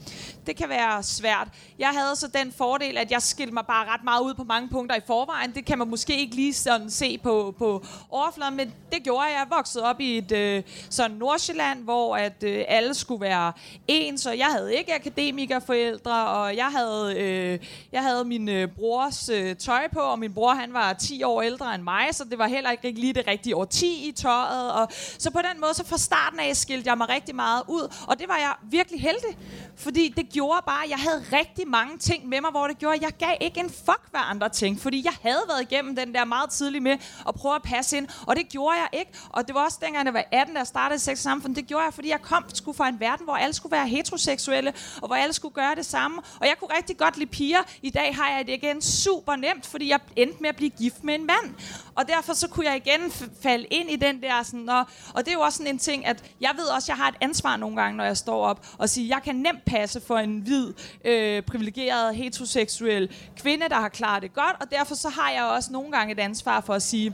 det kan være svært. Jeg havde så den fordel, at jeg skilte mig bare ret meget ud på mange punkter i forvejen. Det kan man måske ikke lige sådan se på, på overfladen, men det gjorde jeg. Jeg voksede op i et øh, sådan Nordsjælland, hvor at øh, alle skulle være ens, og jeg havde ikke akademikerforældre, og jeg havde, øh, jeg havde min øh, brors øh, tøj på, og min bror han var 10 år ældre end mig, så det var heller ikke lige det rigtige årti 10 i tøjet. Og, så på den måde, så fra starten af skilte jeg mig rigtig meget ud, og det var jeg virkelig heldig, fordi det gjorde bare, at jeg havde rigtig mange ting med mig, hvor det gjorde, at jeg gav ikke en fuck, hvad andre tænkte, fordi jeg havde været igennem den der meget tidlig med at prøve at passe ind, og det gjorde jeg ikke, og det var også dengang, jeg var 18, da jeg startede sex samfund, det gjorde jeg, fordi jeg kom skulle fra en verden, hvor alle skulle være heteroseksuelle, og hvor alle skulle gøre det samme, og jeg kunne rigtig godt lide piger. I dag har jeg det igen super nemt, fordi jeg endte med at blive gift med en mand, og derfor så kunne jeg igen falde ind i den der sådan, og, og det er jo også sådan en ting, at jeg ved også, også, jeg har et ansvar nogle gange, når jeg står op og siger, jeg kan nemt passe for en hvid, øh, privilegeret, heteroseksuel kvinde, der har klaret det godt, og derfor så har jeg også nogle gange et ansvar for at sige,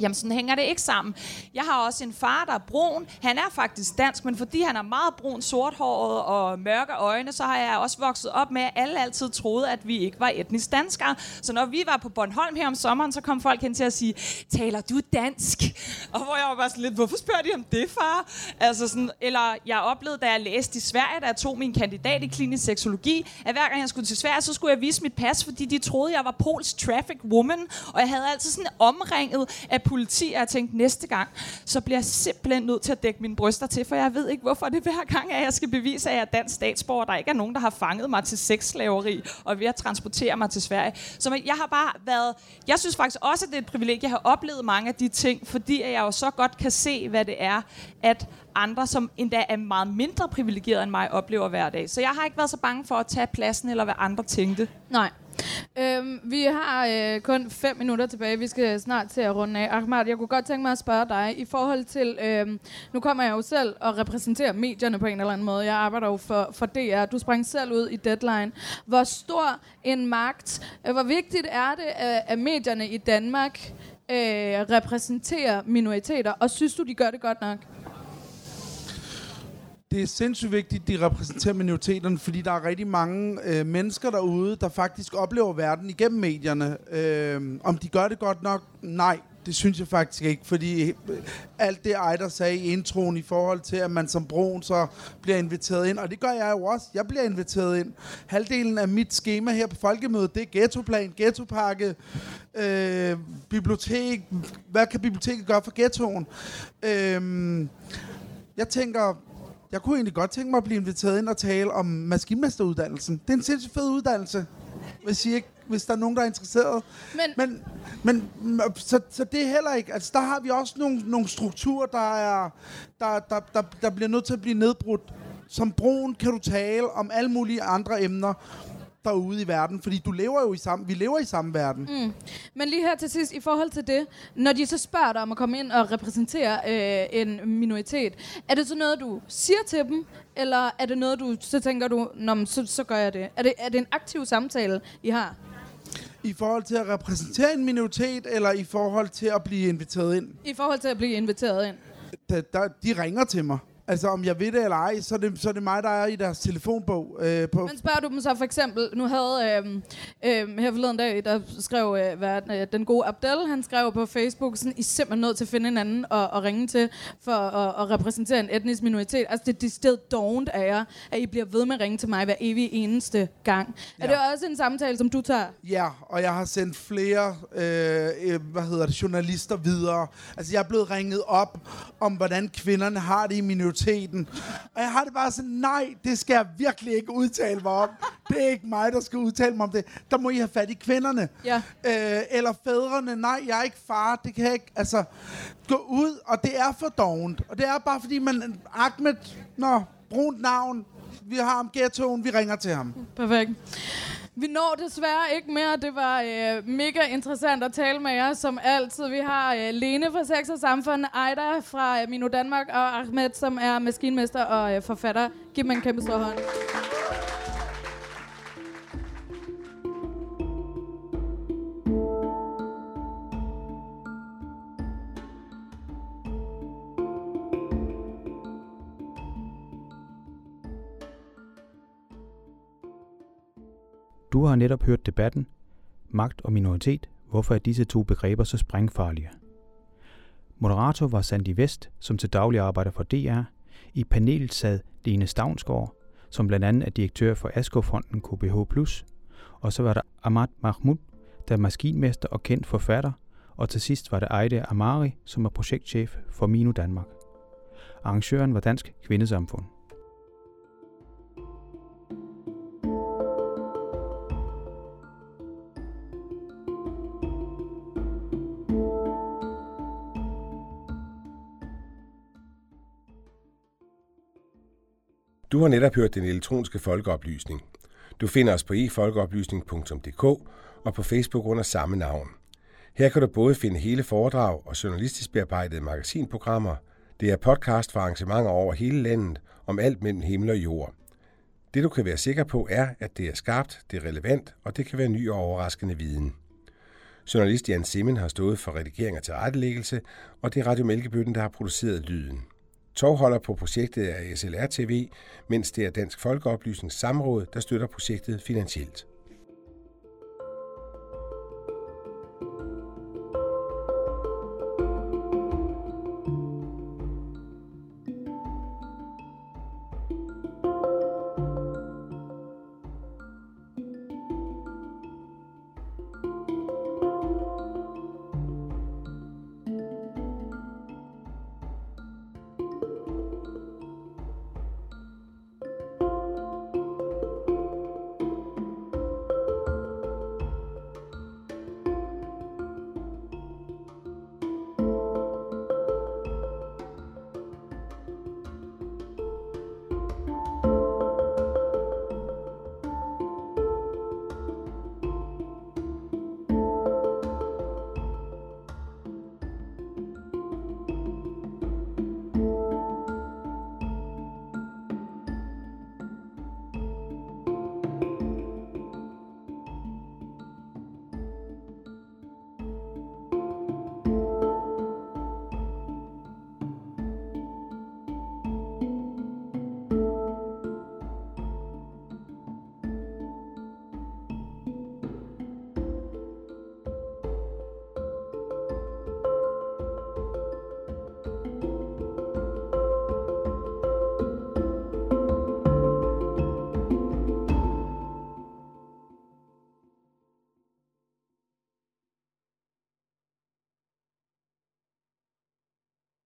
Jamen, sådan hænger det ikke sammen. Jeg har også en far, der er brun. Han er faktisk dansk, men fordi han er meget brun, sorthåret og mørke øjne, så har jeg også vokset op med, at alle altid troede, at vi ikke var etnisk danskere. Så når vi var på Bornholm her om sommeren, så kom folk hen til at sige, taler du dansk? Og hvor jeg var bare sådan lidt, hvorfor spørger de om det, far? Altså sådan, eller jeg oplevede, da jeg læste i Sverige, da jeg tog min kandidat i klinisk seksologi, at hver gang jeg skulle til Sverige, så skulle jeg vise mit pas, fordi de troede, jeg var Pols traffic woman. Og jeg havde altid sådan omringet af politi, og jeg tænkte, næste gang, så bliver jeg simpelthen nødt til at dække mine bryster til, for jeg ved ikke, hvorfor det hver gang, at jeg skal bevise, at jeg er dansk statsborger. Der ikke er nogen, der har fanget mig til sexslaveri og ved at transportere mig til Sverige. Så jeg har bare været... Jeg synes faktisk også, at det er et privilegie. Jeg har oplevet mange af de ting, fordi jeg jo så godt kan se, hvad det er, at andre, som endda er meget mindre privilegerede end mig, oplever hver dag. Så jeg har ikke været så bange for at tage pladsen, eller hvad andre tænkte. Nej. Øhm, vi har øh, kun fem minutter tilbage. Vi skal snart til at runde af. Ahmad, jeg kunne godt tænke mig at spørge dig i forhold til... Øh, nu kommer jeg jo selv og repræsenterer medierne på en eller anden måde. Jeg arbejder jo for, for DR. Du sprang selv ud i Deadline. Hvor stor en magt... Øh, hvor vigtigt er det, at, at medierne i Danmark øh, repræsenterer minoriteter? Og synes du, de gør det godt nok? Det er sindssygt vigtigt, at de repræsenterer minoriteterne, fordi der er rigtig mange øh, mennesker derude, der faktisk oplever verden igennem medierne. Øh, om de gør det godt nok? Nej, det synes jeg faktisk ikke, fordi øh, alt det Ejder sagde i introen i forhold til, at man som brun så bliver inviteret ind, og det gør jeg jo også. Jeg bliver inviteret ind. Halvdelen af mit schema her på Folkemødet, det er ghettoplan, ghettopakke, øh, bibliotek. Hvad kan biblioteket gøre for ghettoen? Øh, jeg tænker, jeg kunne egentlig godt tænke mig at blive inviteret ind og tale om maskinmesteruddannelsen. Det er en sindssygt fed uddannelse, hvis, I ikke, hvis der er nogen, der er interesseret. Men, men, men så, så det er heller ikke... Altså, der har vi også nogle, nogle strukturer, der, er, der, der, der, der bliver nødt til at blive nedbrudt. Som brun kan du tale om alle mulige andre emner, derude i verden, fordi du lever jo i samme, vi lever i samme verden. Mm. Men lige her til sidst, i forhold til det, når de så spørger dig om at komme ind og repræsentere øh, en minoritet, er det så noget, du siger til dem, eller er det noget, du så tænker du, Nå, så, så gør jeg det? Er, det? er det en aktiv samtale, I har? I forhold til at repræsentere en minoritet, eller i forhold til at blive inviteret ind? I forhold til at blive inviteret ind. Der, der, de ringer til mig. Altså, om jeg ved det eller ej, så er det, så er det mig, der er i deres telefonbog. Øh, på Men spørger du dem så for eksempel, nu havde øh, øh, her forleden dag, der skrev øh, hvad, den, øh, den gode Abdel, han skrev på Facebook, sådan, I er simpelthen nødt til at finde en anden og, og ringe til for at, at repræsentere en etnisk minoritet. Altså det er sted dovent af jer, at I bliver ved med at ringe til mig hver evig eneste gang. Ja. Er det også en samtale, som du tager? Ja, og jeg har sendt flere øh, øh, hvad hedder det, journalister videre. Altså, jeg er blevet ringet op om, hvordan kvinderne har det i minoriteten. Og jeg har det bare sådan, nej, det skal jeg virkelig ikke udtale mig om. Det er ikke mig, der skal udtale mig om det. Der må I have fat i kvinderne. Ja. Øh, eller fædrene. Nej, jeg er ikke far. Det kan jeg ikke. Altså, gå ud, og det er for dovent. Og det er bare fordi, man... Ahmed, nå, brunt navn. Vi har ham ghettoen, vi ringer til ham. Perfekt. Vi når desværre ikke mere. Det var øh, mega interessant at tale med jer, som altid. Vi har øh, Lene fra Sex og Samfund, Ejda fra øh, Mino Danmark og Ahmed, som er maskinmester og øh, forfatter. Giv dem en kæmpe stor hånd. Du har netop hørt debatten Magt og minoritet. Hvorfor er disse to begreber så sprængfarlige? Moderator var Sandy Vest, som til daglig arbejder for DR. I panelet sad Lene Stavnsgaard, som blandt andet er direktør for Askofonden KBH+. Og så var der Ahmad Mahmoud, der er maskinmester og kendt forfatter. Og til sidst var det Ejde Amari, som er projektchef for Mino Danmark. Arrangøren var Dansk Kvindesamfund. Du har netop hørt den elektroniske folkeoplysning. Du finder os på efolkeoplysning.dk og på Facebook under samme navn. Her kan du både finde hele foredrag og journalistisk bearbejdede magasinprogrammer. Det er podcast for arrangementer over hele landet om alt mellem himmel og jord. Det du kan være sikker på er, at det er skarpt, det er relevant, og det kan være ny og overraskende viden. Journalist Jan Simmen har stået for redigering og tilrettelæggelse, og det er Radio Mælkebøtten, der har produceret lyden. Tovholder på projektet er SLR TV, mens det er Dansk Folkeoplysnings Samråd, der støtter projektet finansielt.